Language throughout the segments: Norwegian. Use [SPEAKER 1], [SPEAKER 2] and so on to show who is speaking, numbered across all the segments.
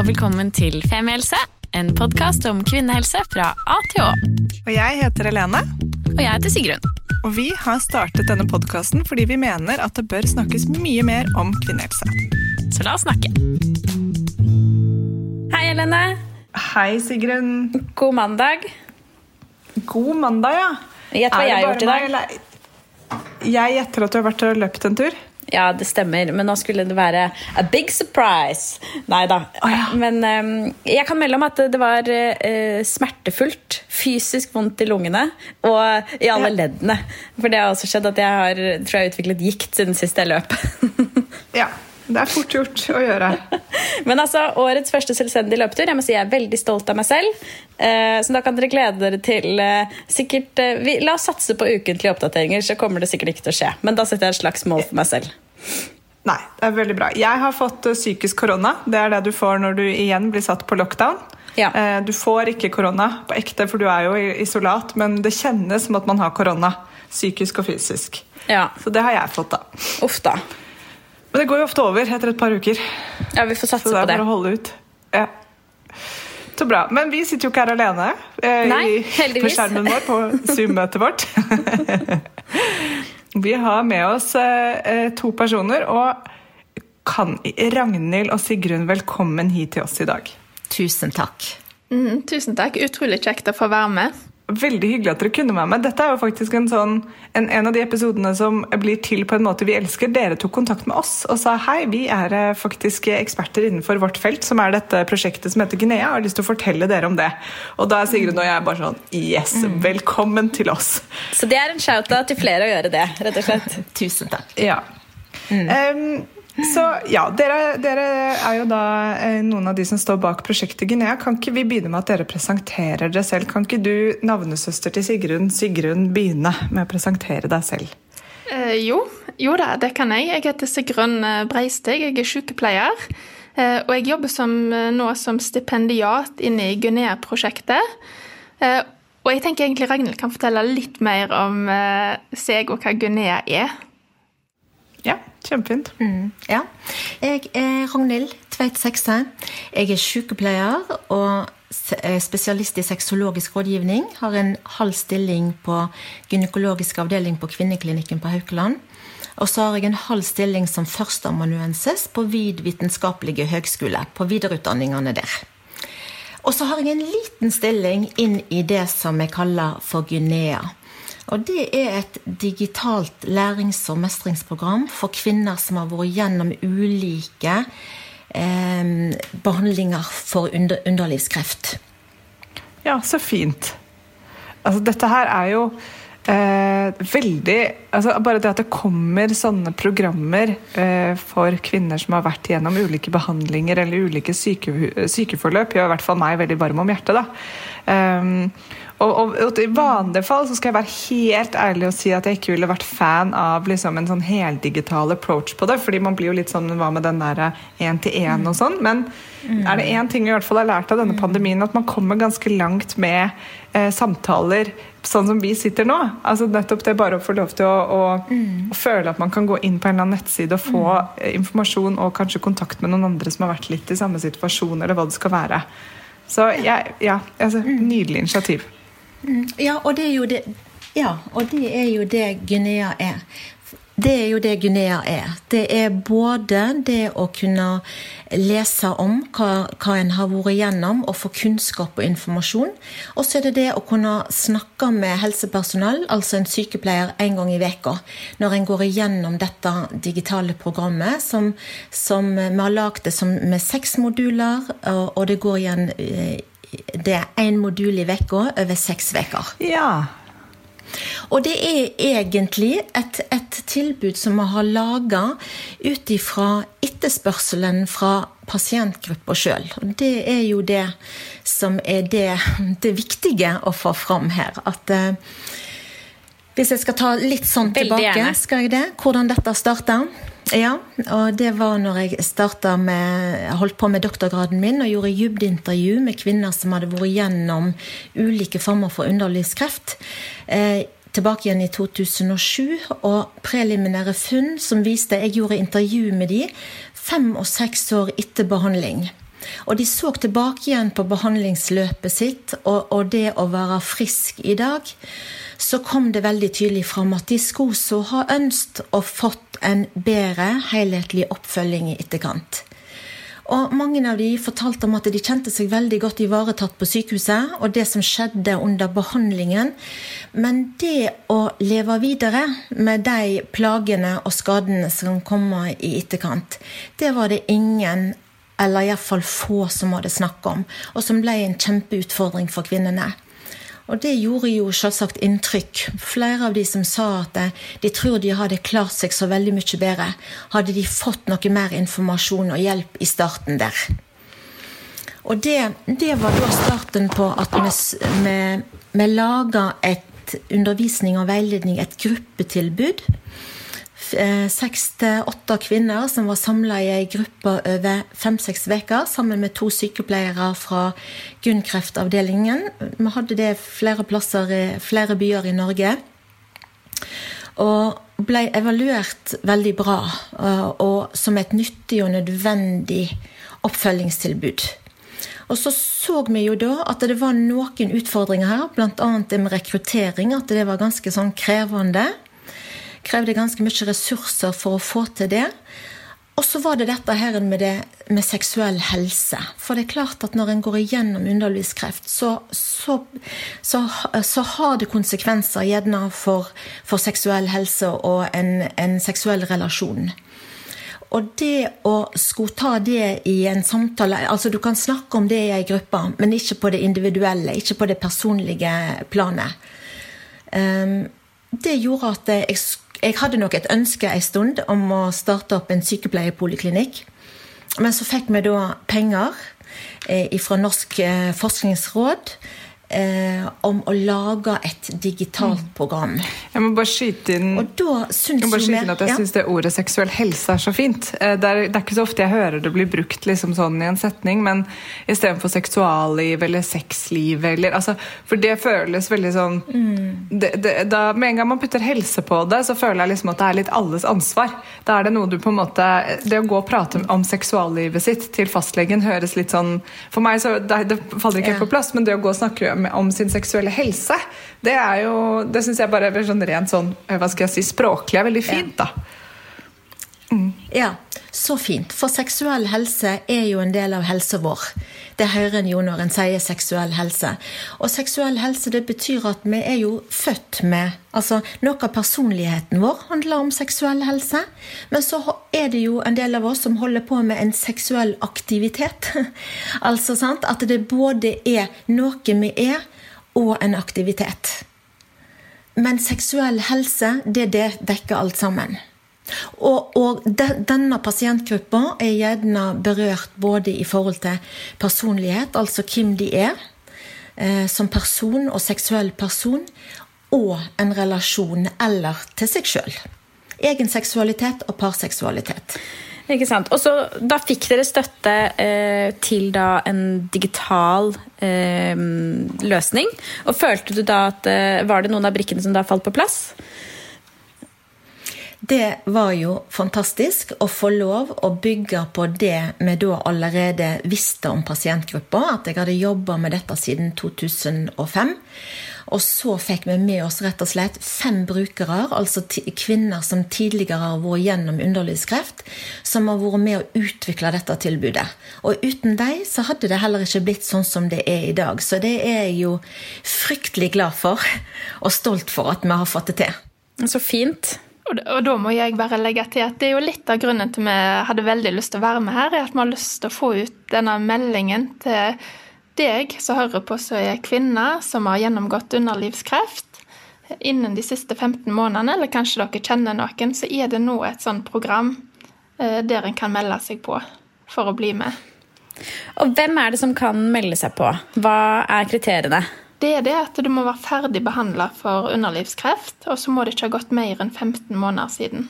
[SPEAKER 1] og velkommen til Femihelse, en podkast om kvinnehelse fra A til Å.
[SPEAKER 2] Og jeg heter Helene.
[SPEAKER 1] Og jeg heter Sigrun.
[SPEAKER 2] Og vi har startet denne podkasten fordi vi mener at det bør snakkes mye mer om kvinnehelse.
[SPEAKER 1] Så la oss snakke. Hei, Helene.
[SPEAKER 2] Hei, Sigrun.
[SPEAKER 1] God mandag.
[SPEAKER 2] God mandag, ja.
[SPEAKER 1] Gjett hva jeg har gjort i dag.
[SPEAKER 2] meg, Jeg gjetter at du har vært og løpt en tur.
[SPEAKER 1] Ja, det stemmer, men nå skulle det være a big surprise. Nei da.
[SPEAKER 2] ja.
[SPEAKER 1] Men um, jeg kan melde om at det var uh, smertefullt. Fysisk vondt i lungene og i alle
[SPEAKER 2] Ja.
[SPEAKER 1] leddene. For det har også skjedd at jeg har tror jeg, utviklet gikt siden sist jeg løp.
[SPEAKER 2] Ja, det er fort gjort å gjøre.
[SPEAKER 1] Men altså, årets første selvstendige løpetur. Jeg må si jeg er veldig stolt av meg selv. Eh, så da kan dere glede dere til eh, sikkert eh, vi, La oss satse på ukentlige oppdateringer, så kommer det sikkert ikke til å skje. Men da setter jeg et slags mål for meg selv.
[SPEAKER 2] Nei, det er veldig bra. Jeg har fått psykisk korona. Det er det du får når du igjen blir satt på lockdown.
[SPEAKER 1] Ja.
[SPEAKER 2] Du får ikke korona på ekte, for du er jo i isolat, men det kjennes som at man har korona. Psykisk og fysisk.
[SPEAKER 1] Ja,
[SPEAKER 2] Så det har jeg fått, da.
[SPEAKER 1] Uff da.
[SPEAKER 2] Men det går jo ofte over etter et par uker.
[SPEAKER 1] Ja, vi får satse på
[SPEAKER 2] det Så
[SPEAKER 1] det er
[SPEAKER 2] bare å holde ut. Ja. Så bra. Men vi sitter jo ikke her alene eh,
[SPEAKER 1] Nei, heldigvis.
[SPEAKER 2] på skjermen vår på Zoom-møtet vårt. vi har med oss eh, eh, to personer, og kan Ragnhild og Sigrun, velkommen hit til oss i dag.
[SPEAKER 3] Tusen takk.
[SPEAKER 4] Mm, tusen takk. Utrolig kjekt å få være med.
[SPEAKER 2] Veldig hyggelig at dere kunne være med. Dette er jo faktisk en, sånn, en, en av de episodene som blir til på en måte vi elsker. Dere tok kontakt med oss og sa hei, vi er eh, faktisk eksperter innenfor vårt felt, som er dette prosjektet som heter Guinea, og har lyst til å fortelle dere om det. Og da er Sigrun og jeg bare sånn yes, velkommen til oss.
[SPEAKER 1] Så det er en shout-out til flere å gjøre det, rett og slett.
[SPEAKER 3] Tusen takk.
[SPEAKER 2] Ja. Em, så ja, dere, dere er jo da eh, noen av de som står bak prosjektet Guinea. Kan ikke vi begynne med at dere presenterer dere selv? Kan ikke du, navnesøster til Sigrun, Sigrun, begynne med å presentere deg selv?
[SPEAKER 4] Eh, jo, jo da, det kan jeg. Jeg heter Sigrun eh, Breisteg, jeg er sykepleier. Eh, og jeg jobber som, nå som stipendiat inne i Guinea-prosjektet. Eh, og jeg tenker egentlig Ragnhild kan fortelle litt mer om seg og hva Guinea er.
[SPEAKER 2] Ja, kjempefint.
[SPEAKER 3] Ja. Jeg er Ragnhild Tveit Sekse. Jeg er sykepleier og eh, spesialist i sexologisk rådgivning. Har en halv stilling på gynekologisk avdeling på Kvinneklinikken på Haukeland. Og så har jeg en halv stilling som førsteamanuensis på Vid vitenskapelige høgskole, på videreutdanningene der. Og så har jeg en liten stilling inn i det som jeg kaller for Guinea. Og det er et digitalt lærings- og mestringsprogram for kvinner som har vært gjennom ulike eh, behandlinger for under, underlivskreft.
[SPEAKER 2] Ja, så fint. Altså, dette her er jo eh, veldig altså, Bare det at det kommer sånne programmer eh, for kvinner som har vært gjennom ulike behandlinger eller ulike syke, sykeforløp, gjør i hvert fall meg veldig varm om hjertet. da. Um, og, og, og I vanlige fall så skal jeg være helt ærlig og si at jeg ikke ville vært fan av liksom, en sånn heldigital approach på det. fordi man blir jo litt sånn Hva med den der én-til-én og sånn? Men er det én ting jeg i hvert fall har lært av denne pandemien, at man kommer ganske langt med eh, samtaler sånn som vi sitter nå. Altså nettopp det bare å få lov til å, å, å føle at man kan gå inn på en eller annen nettside og få mm. informasjon og kanskje kontakt med noen andre som har vært litt i samme situasjon, eller hva det skal være. Så jeg, ja, altså, nydelig initiativ.
[SPEAKER 3] Ja, og det er jo det, ja, og det, er jo det Guinea er. Det er jo det Guinea er. Det er både det å kunne lese om hva, hva en har vært igjennom, og få kunnskap og informasjon. Og så er det det å kunne snakke med helsepersonell, altså en sykepleier, en gang i veka, når en går igjennom dette digitale programmet, som, som vi har lagd det som med seks moduler, og, og det går igjen eh, det er én modul i uka over seks uker.
[SPEAKER 2] Ja.
[SPEAKER 3] Og det er egentlig et, et tilbud som vi har laga ut ifra etterspørselen fra pasientgruppa sjøl. Det er jo det som er det, det viktige å få fram her. At eh, hvis jeg skal ta litt sånn tilbake, skal jeg det? Hvordan dette starta? Ja, og det var når jeg med holdt på med doktorgraden min og gjorde dybdeintervju med kvinner som hadde vært gjennom ulike former for underlivskreft. Eh, tilbake igjen i 2007, og preliminære funn som viste Jeg gjorde intervju med de fem og seks år etter behandling. Og de så tilbake igjen på behandlingsløpet sitt og, og det å være frisk i dag. Så kom det veldig tydelig fram at de skulle så ha ønsket og fått en bedre helhetlig oppfølging i etterkant. Og mange av de fortalte om at de kjente seg veldig godt ivaretatt på sykehuset, og det som skjedde under behandlingen. Men det å leve videre med de plagene og skadene som kommer i etterkant, det var det ingen eller iallfall få som hadde snakk om, og som ble en kjempeutfordring for kvinnene. Og det gjorde jo selvsagt inntrykk. Flere av de som sa at de tror de hadde klart seg så veldig mye bedre, hadde de fått noe mer informasjon og hjelp i starten der. Og det, det var da starten på at vi, vi, vi laga et undervisning og veiledning, et gruppetilbud Eh, seks til åtte kvinner som var samla i ei gruppe over fem-seks uker, sammen med to sykepleiere fra Gunnkreftavdelingen. Vi hadde det flere plasser i flere byer i Norge. Og ble evaluert veldig bra, eh, og som et nyttig og nødvendig oppfølgingstilbud. Og så så vi jo da at det var noen utfordringer her, bl.a. det med rekruttering, at det var ganske sånn krevende krevde ganske mye ressurser for å få til det. Og så var det dette her med, det, med seksuell helse. For det er klart at når en går igjennom underlivskreft, så, så, så, så, har det konsekvenser gjerne for, for seksuell helse og en, en, seksuell relasjon. Og det å skulle ta det i en samtale altså Du kan snakke om det i ei gruppe, men ikke på det individuelle, ikke på det personlige planet. Um, det gjorde at jeg jeg hadde nok et ønske en stund om å starte opp en sykepleierpoliklinikk. Men så fikk vi da penger eh, fra Norsk eh, forskningsråd eh, om å lage et digitalt mm. program.
[SPEAKER 2] Jeg må bare skyte inn,
[SPEAKER 3] og da syns
[SPEAKER 2] jeg, skyte inn at jeg ja. syns det ordet seksuell helse er så fint. Eh, det er, det er, ikke så ofte jeg hører det bli brukt liksom sånn i en setning, men istedenfor seksualliv eller sexliv eller altså, For det føles veldig sånn mm. det, det, da, Med en gang man putter helse på det, så føler jeg liksom at det er litt alles ansvar. Da er det noe du på en måte Det å gå og prate om seksuallivet sitt til fastlegen høres litt sånn For meg så det faller ikke helt på plass, men det å gå og snakke om sin seksuelle helse. Det er jo, det syns jeg bare er sånn rent sånn, hva skal jeg si, språklig er veldig fint. da.
[SPEAKER 3] Ja, så fint. For seksuell helse er jo en del av helsa vår. Det hører en jo når en sier seksuell helse. Og seksuell helse det betyr at vi er jo født med Altså, noe av personligheten vår handler om seksuell helse. Men så er det jo en del av oss som holder på med en seksuell aktivitet. altså sant, at det både er noe vi er, og en aktivitet. Men seksuell helse, det, det dekker alt sammen. Og, og de, denne pasientgruppa er gjerne berørt både i forhold til personlighet, altså hvem de er eh, som person og seksuell person, og en relasjon eller til seg sjøl. Egen seksualitet og parseksualitet.
[SPEAKER 1] Ikke sant. Og så Da fikk dere støtte eh, til da en digital eh, løsning. Og Følte du da at eh, Var det noen av brikkene som da falt på plass?
[SPEAKER 3] Det var jo fantastisk å få lov å bygge på det vi da allerede visste om pasientgruppa, at jeg hadde jobba med dette siden 2005. Og så fikk vi med oss rett og slett fem brukere, altså kvinner som tidligere har vært gjennom underlivskreft, som har vært med å utvikle dette tilbudet. Og uten dem så hadde det heller ikke blitt sånn som det er i dag. Så det er jeg jo fryktelig glad for, og stolt for at vi har fått det til.
[SPEAKER 1] Så fint.
[SPEAKER 4] Og da må jeg bare legge til at det er jo litt av grunnen til vi hadde veldig lyst til å være med her, er at vi har lyst til å få ut denne meldingen til deg som hører på som er kvinne som har gjennomgått underlivskreft. Innen de siste 15 månedene, eller kanskje dere kjenner noen, så er det nå et sånt program eh, der en kan melde seg på for å bli med.
[SPEAKER 1] Og hvem er det som kan melde seg på? Hva er kriteriene?
[SPEAKER 4] Det er det at du må være ferdig behandla for underlivskreft, og så må det ikke ha gått mer enn 15 måneder siden.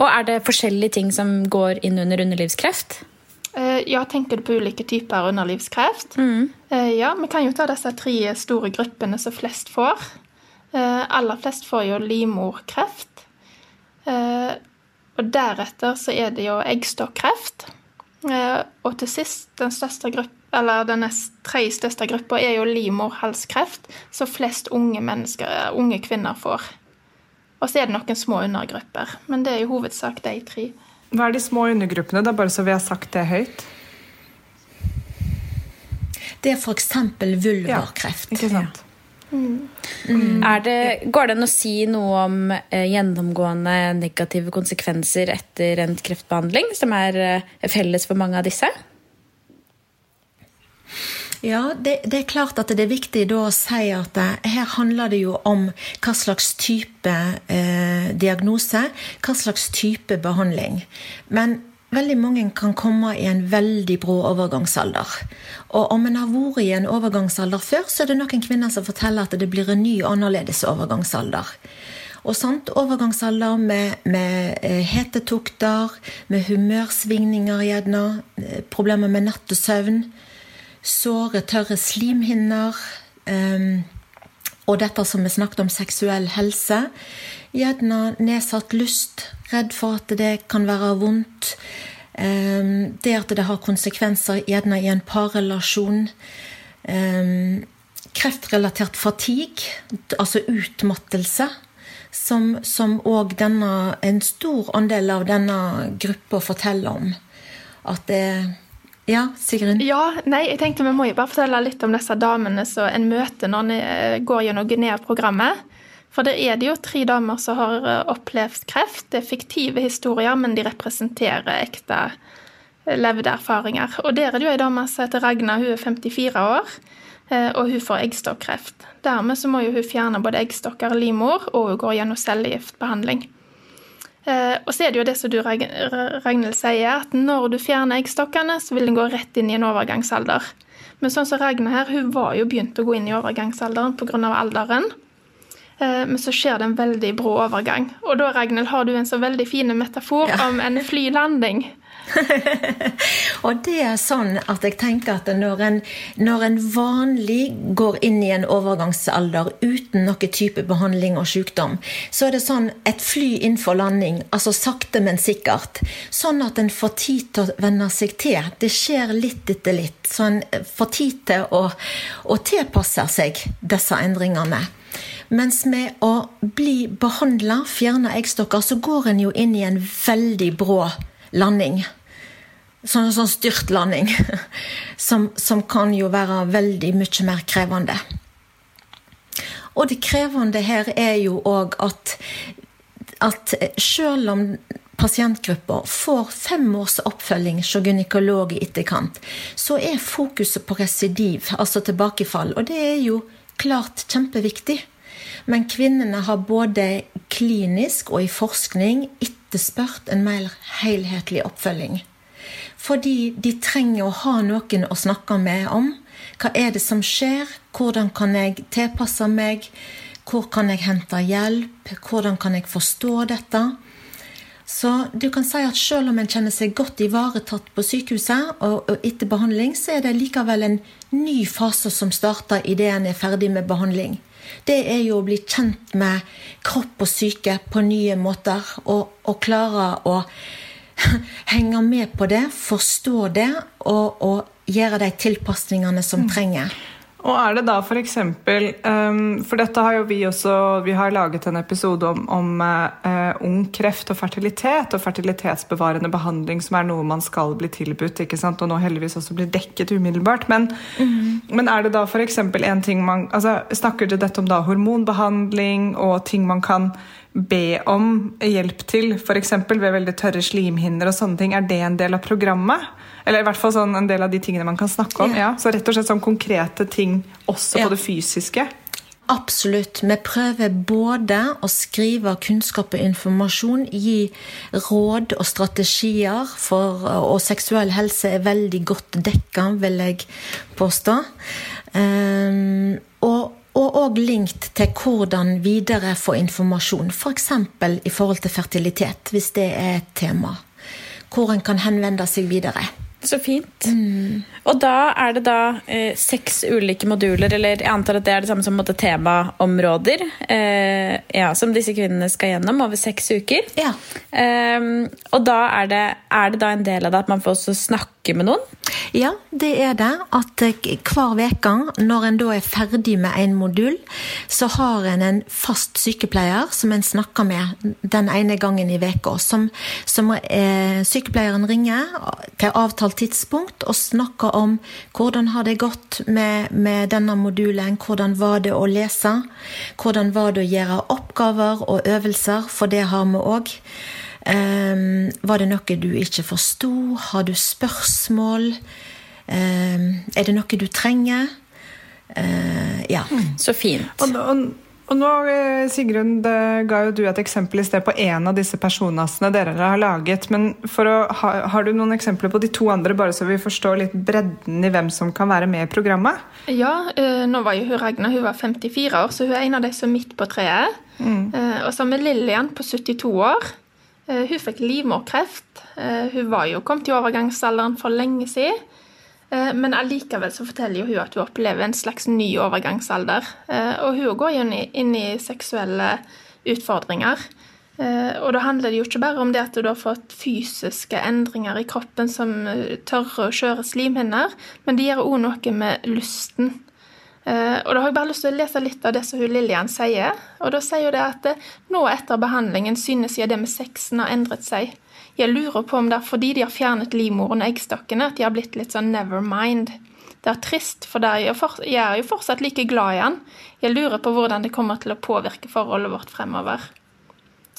[SPEAKER 1] Og er det forskjellige ting som går inn under underlivskreft?
[SPEAKER 4] Eh, ja, tenker du på ulike typer underlivskreft? Mm. Eh, ja, vi kan jo ta disse tre store gruppene som flest får. Eh, aller flest får jo livmorkreft. Og deretter så er det jo eggstokkreft. Og til sist, den største gruppen eller den tredje største gruppa er jo livmorhalskreft, som flest unge, unge kvinner får. Og så er det noen små undergrupper, men det er i hovedsak de tre.
[SPEAKER 2] Hva er de små undergruppene, da, bare så vi har sagt det høyt?
[SPEAKER 3] Det er f.eks. vulvarkreft.
[SPEAKER 2] Ja, ikke sant?
[SPEAKER 1] Mm. Mm. Det, går det an å si noe om eh, gjennomgående negative konsekvenser etter en kreftbehandling, som er eh, felles for mange av disse?
[SPEAKER 3] Ja, det, det, er klart at det er viktig da å si at eh, her handler det jo om hva slags type eh, diagnose, hva slags type behandling. Men Veldig mange kan komme i en veldig brå overgangsalder. Og om en har vært i en overgangsalder før, så er det noen kvinner som forteller at det blir en ny, annerledes overgangsalder. Og sant, Overgangsalder med, med eh, hetetokter, med humørsvingninger gjerne, eh, problemer med nattesøvn, såre, tørre slimhinner. Um, og dette som vi snakket om, seksuell helse. Gjerne nedsatt lyst, redd for at det kan være vondt. Um, det at det har konsekvenser gjerne i en parrelasjon. Um, kreftrelatert fatigue, altså utmattelse, som òg en stor andel av denne gruppa forteller om. At det ja, Sigrun?
[SPEAKER 4] Ja, nei, jeg tenkte Vi må jo bare fortelle litt om disse damene som en møter når en eh, går gjennom Guinea-programmet. For det er det jo tre damer som har eh, opplevd kreft. Det er fiktive historier, men de representerer ekte eh, levde erfaringer. Og der er det jo ei dame som heter Ragna, hun er 54 år, og hun får eggstokkreft. Dermed så må jo hun fjerne både eggstokker og livmor, og hun går gjennom cellegiftbehandling. Eh, og så er det jo det som du Ragnhild sier, at når du fjerner eggstokkene, så vil den gå rett inn i en overgangsalder. Men sånn som Ragna her, hun var jo begynt å gå inn i overgangsalderen pga. alderen. Eh, men så skjer det en veldig brå overgang. Og da Ragnhild, har du en så veldig fin metafor ja. om en flylanding.
[SPEAKER 3] og det er sånn at jeg tenker at når en, når en, vanlig går inn i en overgangsalder uten noen type behandling og sykdom, så er det sånn et fly inn for landing, altså sakte, men sikkert. Sånn at en får tid til å venne seg til. Det skjer litt etter litt. Så en får tid til å, å tilpasse seg disse endringene. Mens med å bli behandla, fjerne eggstokker, så går en jo inn i en veldig brå landing. Sånn, sånn styrtlanding. Som, som kan jo være veldig mye mer krevende. Og det krevende her er jo òg at, at selv om pasientgrupper får fem års oppfølging hos gynekolog i etterkant, så er fokuset på residiv, altså tilbakefall. Og det er jo klart kjempeviktig. Men kvinnene har både klinisk og i forskning etterspurt en mer helhetlig oppfølging. Fordi de trenger å ha noen å snakke med om. Hva er det som skjer? Hvordan kan jeg tilpasse meg? Hvor kan jeg hente hjelp? Hvordan kan jeg forstå dette? Så du kan si at selv om en kjenner seg godt ivaretatt på sykehuset og, etter behandling, så er det likevel en ny fase som starter idet en er ferdig med behandling. Det er jo å bli kjent med kropp og syke på nye måter og, og klare å henge med på det, forstå det og, og gjøre de tilpasningene som mm. trenger.
[SPEAKER 2] Og er det da f.eks. For, um, for dette har jo vi også Vi har laget en episode om, om uh, ung kreft og fertilitet og fertilitetsbevarende behandling, som er noe man skal bli tilbudt, ikke sant? og nå heldigvis også blir dekket umiddelbart. Men, mm. men er det da f.eks. en ting man altså, Snakker du dette om da hormonbehandling og ting man kan be om hjelp til, f.eks. ved veldig tørre slimhinner og sånne ting, er det en del av programmet? Eller i hvert fall sånn en del av de tingene man kan snakke om? Ja. Så rett og slett sånn konkrete ting også ja. på det fysiske?
[SPEAKER 3] Absolutt. Vi prøver både å skrive kunnskap og informasjon, gi råd og strategier, for, og seksuell helse er veldig godt dekka, vil jeg påstå. Um, og og òg linkt til hvordan videre få informasjon, f.eks. For i forhold til fertilitet, hvis det er et tema. Hvor en kan henvende seg videre.
[SPEAKER 1] Så fint. Og da er det da eh, seks ulike moduler, eller jeg antar at det er det samme som måtte, temaområder, eh, ja, som disse kvinnene skal gjennom over seks uker.
[SPEAKER 3] Ja.
[SPEAKER 1] Eh, og da er det, er det da en del av det at man får også snakke med noen?
[SPEAKER 3] Ja, det er det. At eh, hver uke, når en da er ferdig med en modul, så har en en fast sykepleier som en snakker med den ene gangen i veka. Som, som eh, sykepleieren ringer til avtalt tidspunkt og snakka om hvordan har det gått med, med denne modulen, hvordan var det å lese, hvordan var det å gjøre oppgaver og øvelser, for det har vi òg. Um, var det noe du ikke forsto? Har du spørsmål? Um, er det noe du trenger? Uh, ja.
[SPEAKER 1] Så fint.
[SPEAKER 2] Og, og, og nå, eh, Sigrun, det ga jo du et eksempel i sted på en av disse personassene dere har laget. Men å, har du noen eksempler på de to andre, bare så vi forstår litt bredden i hvem som kan være med i programmet?
[SPEAKER 4] Ja, uh, nå var jo hun Ragna hun var 54 år, så hun er en av de som er midt på treet. Mm. Uh, og så har vi Lillian på 72 år. Hun fikk livmorkreft. hun var jo kommet i overgangsalderen for lenge siden. Men allikevel så forteller hun at hun opplever en slags ny overgangsalder. Og hun går jo inn i seksuelle utfordringer. Og da handler det jo ikke bare om det at hun har fått fysiske endringer i kroppen som tørre og skjøre slimhinner, men det gjør òg noe med lysten. Og da har jeg bare lyst til å lese litt av det som hun Lillian sier. Og da sier hun det at nå etter behandlingen synes jeg det med sexen har endret seg. Jeg lurer på om det er fordi de har fjernet livmoren og eggstokkene at de har blitt litt sånn never mind. Det er trist, for jeg er jo fortsatt like glad i han. Jeg lurer på hvordan det kommer til å påvirke forholdet vårt fremover.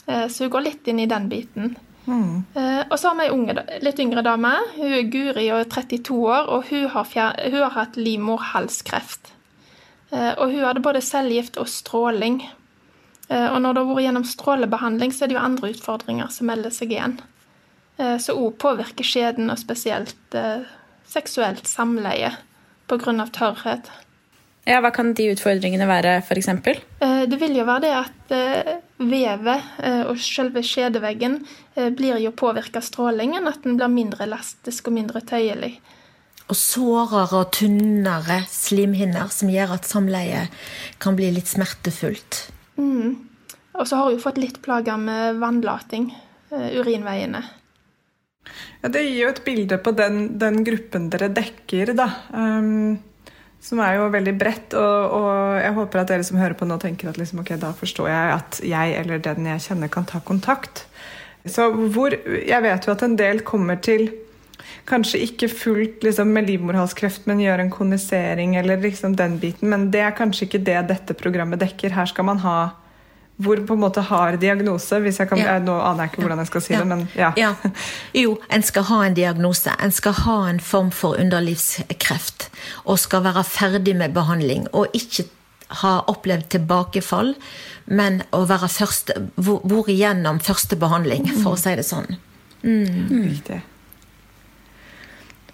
[SPEAKER 4] Så hun går litt inn i den biten. Mm. Og så har vi ei litt yngre dame. Hun er Guri og er 32 år, og hun har, fjer, hun har hatt livmorhalskreft. Og hun hadde både cellegift og stråling. Og når det har vært gjennom strålebehandling, så er det jo andre utfordringer som melder seg igjen. Som òg påvirker skjeden, og spesielt eh, seksuelt samleie pga. tørrhet.
[SPEAKER 1] Ja, Hva kan de utfordringene være, f.eks.?
[SPEAKER 4] Eh, det vil jo være det at eh, vevet eh, og selve skjedeveggen eh, blir jo påvirka av strålingen. At den blir mindre elastisk og mindre tøyelig.
[SPEAKER 3] Og sårere og tynnere slimhinner som gjør at samleie kan bli litt smertefullt.
[SPEAKER 4] Mm. Og så har hun fått litt plager med vannlating. urinveiene.
[SPEAKER 2] Ja, Det gir jo et bilde på den, den gruppen dere dekker, da. Um, som er jo veldig bredt. Og, og, jeg håper at dere som hører på nå, tenker at liksom, ok, da forstår jeg at jeg eller den jeg kjenner, kan ta kontakt. Så hvor Jeg vet jo at en del kommer til Kanskje ikke fullt liksom, med livmorhalskreft, men gjør en kondisering eller liksom den biten. Men det er kanskje ikke det dette programmet dekker. Her skal man ha hvor på en måte har diagnose. hvis jeg kan, ja. Nå aner jeg ikke hvordan jeg skal si ja. det, men ja.
[SPEAKER 3] ja. Jo, en skal ha en diagnose. En skal ha en form for underlivskreft. Og skal være ferdig med behandling. Og ikke ha opplevd tilbakefall, men å være første, hvor igjennom første behandling, for å si det sånn.
[SPEAKER 2] Mm. Mm.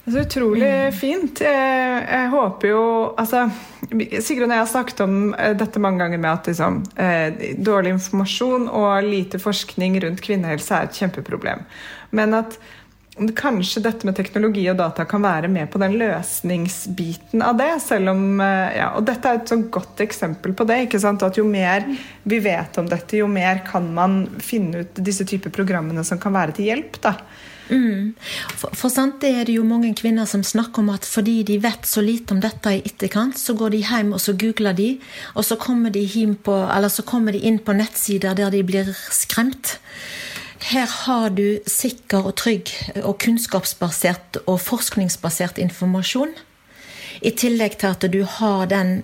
[SPEAKER 2] Så utrolig mm. fint. Jeg, jeg, håper jo altså, Sigrun og jeg har snakket om eh, dette mange ganger med at liksom, eh, dårlig informasjon og lite forskning rundt kvinnehelse er et kjempeproblem. Men at kanskje dette med teknologi og data kan være med på den løsningsbiten av det. selv om, eh, ja, Og dette er et sånn godt eksempel på det. ikke sant, at Jo mer vi vet om dette, jo mer kan man finne ut disse typer programmene som kan være til hjelp. da.
[SPEAKER 3] Mm. For, for, sant, det er det jo mange kvinner som snakker om at fordi de vet så lite om dette i etterkant, så går de hjem og så googler de, og så kommer de, på, så kommer de inn på nettsider der de blir skremt. Her har du sikker og trygg og kunnskapsbasert og forskningsbasert informasjon. I tillegg til at du har den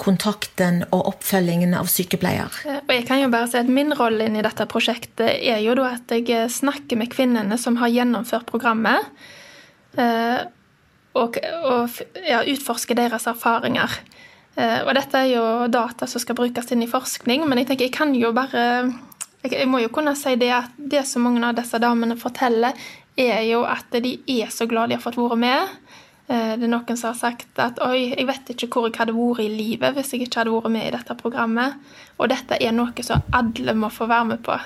[SPEAKER 3] kontakten og oppfølgingen av sykepleier.
[SPEAKER 4] Eh, og jeg kan jo bare si at Min rolle inn i dette prosjektet er jo da at jeg snakker med kvinnene som har gjennomført programmet, eh, og, og ja, utforsker deres erfaringer. Eh, og dette er jo data som skal brukes inn i forskning, men jeg tenker jeg kan jo bare Jeg må jo kunne si det at det som mange av disse damene forteller, er jo at de er så glad de har fått være med. Eh, det er noen som har sagt at oi, jeg vet ikke hvor jeg hadde vært i livet hvis jeg ikke hadde vært med i dette programmet. Og dette er noe som alle må få være med på.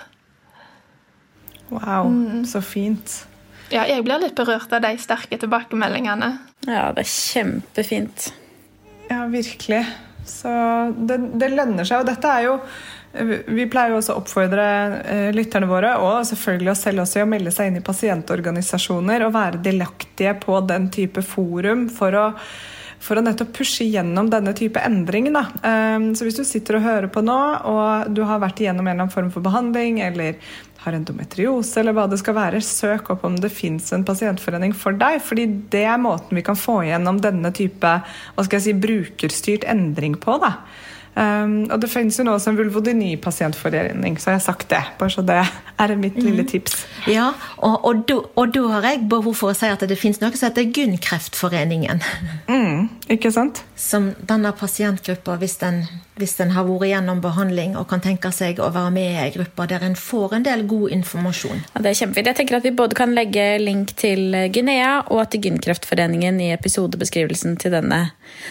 [SPEAKER 2] Wow, mm. så fint.
[SPEAKER 4] Ja, jeg blir litt berørt av de sterke tilbakemeldingene.
[SPEAKER 1] Ja, det er kjempefint.
[SPEAKER 2] Ja, virkelig. Så det, det lønner seg. Og dette er jo vi pleier jo også å oppfordre eh, lytterne våre og selvfølgelig oss selv også i å melde seg inn i pasientorganisasjoner og være delaktige på den type forum for å, for å nettopp pushe gjennom denne type endring. Da. Um, så hvis du sitter og hører på nå, og du har vært igjennom en eller annen form for behandling, eller har endometriose, eller hva det skal være, søk opp om det fins en pasientforening for deg. fordi det er måten vi kan få gjennom denne type hva skal jeg si, brukerstyrt endring på. da. Um, og det finnes jo nå også en vulvodyni-pasientforening, så jeg har sagt det. Bare så det er mitt lille mhm. tips.
[SPEAKER 3] Ja, og, og, da, og da har jeg behov for å si at det finnes noe som heter Gunnkreftforeningen.
[SPEAKER 2] Mm, ikke sant?
[SPEAKER 3] Som denne pasientgruppa, hvis den, hvis den har vært gjennom behandling og kan tenke seg å være med i ei gruppe der en får en del god informasjon.
[SPEAKER 1] Ja, det er kjempefint. Jeg tenker at Vi både kan legge link til Guinea og til Gunnkreftforeningen i episodebeskrivelsen til denne,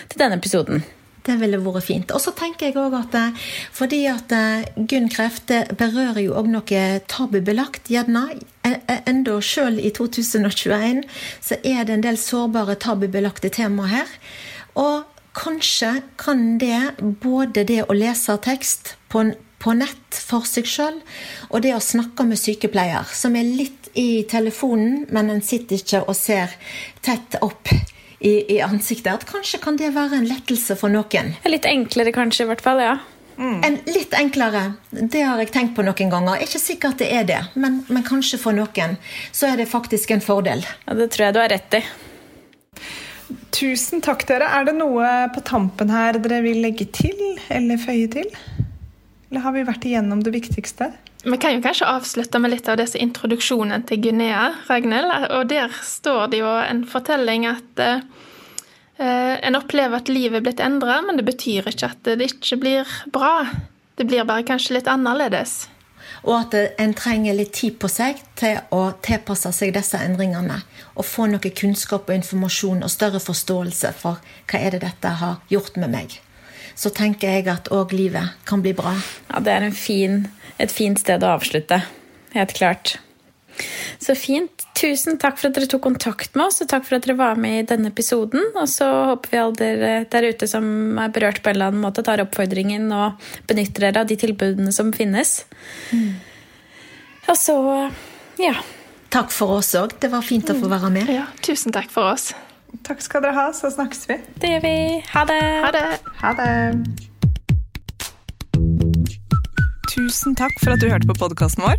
[SPEAKER 1] til denne episoden.
[SPEAKER 3] Det ville vært fint. Og så tenker jeg òg at eh, fordi at Gunn Kreft berører jo òg noe tabubelagt, gjerne. E, e, enda sjøl i 2021 så er det en del sårbare tabubelagte temaer her. Og kanskje kan det, både det å lese tekst på, på nett for seg sjøl, og det å snakke med sykepleier, som er litt i telefonen, men en sitter ikke og ser tett opp i, i, ansiktet. At kanskje kan det være en lettelse for noen.
[SPEAKER 1] Litt enklere kanskje, i hvert fall. ja.
[SPEAKER 3] Mm. En litt enklere. Det har jeg tenkt på noen ganger. Ikke sikkert det er det, men, men, kanskje for noen så er det faktisk en fordel.
[SPEAKER 1] Ja, Det tror jeg du har rett i.
[SPEAKER 2] Tusen takk, dere. Er det noe på tampen her dere vil legge til eller føye til? Eller har vi vært igjennom det viktigste?
[SPEAKER 4] Vi kan jo kanskje avslutte med litt av disse introduksjonen til Guinea, Ragnhild. Og der står det jo en fortelling at eh, en opplever at livet er blitt endra, men det betyr ikke at det ikke blir bra. Det blir bare kanskje litt annerledes.
[SPEAKER 3] Og at en trenger litt tid på seg til å tilpasse seg disse endringene. Og få noe kunnskap og informasjon og større forståelse for hva er det dette har gjort med meg. Så tenker jeg at òg livet kan bli bra.
[SPEAKER 1] Ja, det er en fin et fint sted å avslutte. Helt klart. Så fint. Tusen takk for at dere tok kontakt med oss, og takk for at dere var med i denne episoden. Og så håper vi alle dere der ute som er berørt på en eller annen måte, tar oppfordringen og benytter dere av de tilbudene som finnes. Mm. Og så ja.
[SPEAKER 3] Takk for oss òg. Det var fint å få være med.
[SPEAKER 4] Ja, tusen takk for oss.
[SPEAKER 2] Takk skal dere ha, så snakkes vi.
[SPEAKER 1] Det gjør vi. Ha det.
[SPEAKER 4] Ha det.
[SPEAKER 2] Ha det. Tusen takk for at du hørte på podkasten vår.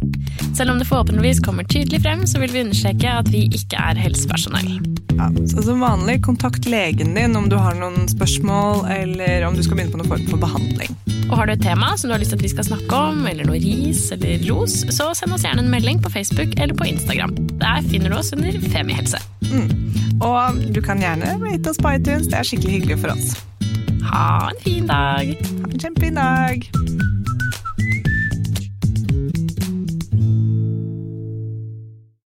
[SPEAKER 1] Selv om det forhåpentligvis kommer tydelig frem, så vil vi understreke at vi ikke er helsepersonell.
[SPEAKER 2] Ja, så Som vanlig, kontakt legen din om du har noen spørsmål, eller om du skal begynne på noen form for behandling.
[SPEAKER 1] Og Har du et tema som du har lyst til at vi skal snakke om, eller noe ris eller ros, så send oss gjerne en melding på Facebook eller på Instagram. Der finner du oss under Femihelse.
[SPEAKER 2] Mm. Og du kan gjerne rate oss på iTunes, det er skikkelig hyggelig for oss.
[SPEAKER 1] Ha en fin dag.
[SPEAKER 2] Ha en kjempefin dag.